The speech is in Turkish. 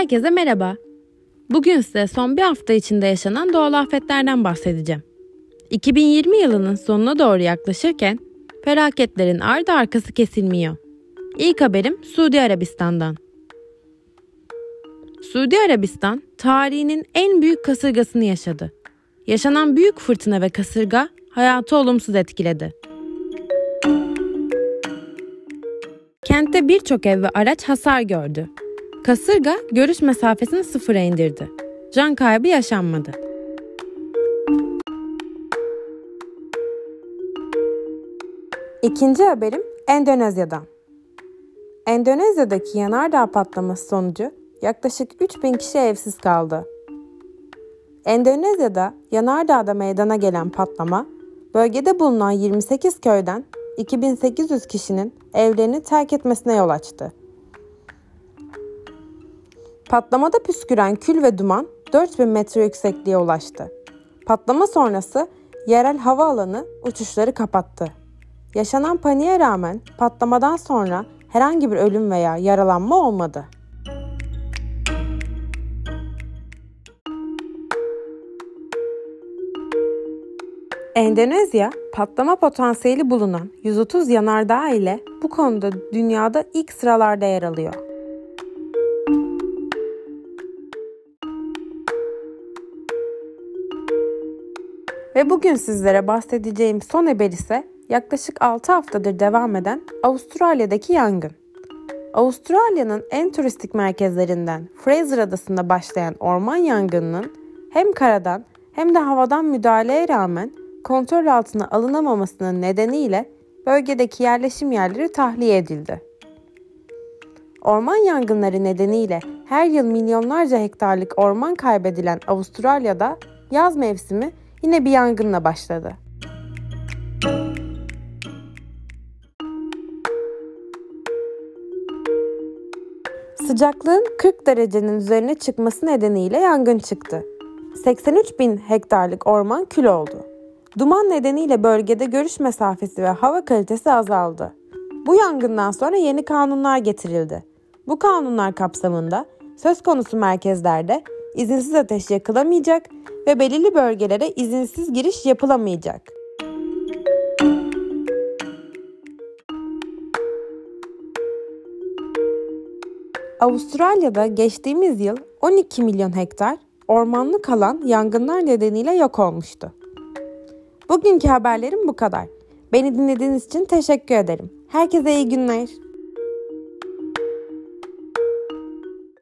Herkese merhaba. Bugün size son bir hafta içinde yaşanan doğal afetlerden bahsedeceğim. 2020 yılının sonuna doğru yaklaşırken felaketlerin ardı arkası kesilmiyor. İlk haberim Suudi Arabistan'dan. Suudi Arabistan tarihinin en büyük kasırgasını yaşadı. Yaşanan büyük fırtına ve kasırga hayatı olumsuz etkiledi. Kentte birçok ev ve araç hasar gördü. Kasırga görüş mesafesini sıfıra indirdi. Can kaybı yaşanmadı. İkinci haberim Endonezya'dan. Endonezya'daki yanardağ patlaması sonucu yaklaşık 3000 kişi evsiz kaldı. Endonezya'da yanardağda meydana gelen patlama, bölgede bulunan 28 köyden 2800 kişinin evlerini terk etmesine yol açtı. Patlamada püsküren kül ve duman 4000 metre yüksekliğe ulaştı. Patlama sonrası yerel havaalanı uçuşları kapattı. Yaşanan paniğe rağmen patlamadan sonra herhangi bir ölüm veya yaralanma olmadı. Endonezya, patlama potansiyeli bulunan 130 yanardağ ile bu konuda dünyada ilk sıralarda yer alıyor. Ve bugün sizlere bahsedeceğim son haber ise yaklaşık 6 haftadır devam eden Avustralya'daki yangın. Avustralya'nın en turistik merkezlerinden Fraser Adası'nda başlayan orman yangınının hem karadan hem de havadan müdahaleye rağmen kontrol altına alınamamasının nedeniyle bölgedeki yerleşim yerleri tahliye edildi. Orman yangınları nedeniyle her yıl milyonlarca hektarlık orman kaybedilen Avustralya'da yaz mevsimi yine bir yangınla başladı. Sıcaklığın 40 derecenin üzerine çıkması nedeniyle yangın çıktı. 83 bin hektarlık orman kül oldu. Duman nedeniyle bölgede görüş mesafesi ve hava kalitesi azaldı. Bu yangından sonra yeni kanunlar getirildi. Bu kanunlar kapsamında söz konusu merkezlerde izinsiz ateş yakılamayacak ve belirli bölgelere izinsiz giriş yapılamayacak. Avustralya'da geçtiğimiz yıl 12 milyon hektar ormanlık alan yangınlar nedeniyle yok olmuştu. Bugünkü haberlerim bu kadar. Beni dinlediğiniz için teşekkür ederim. Herkese iyi günler.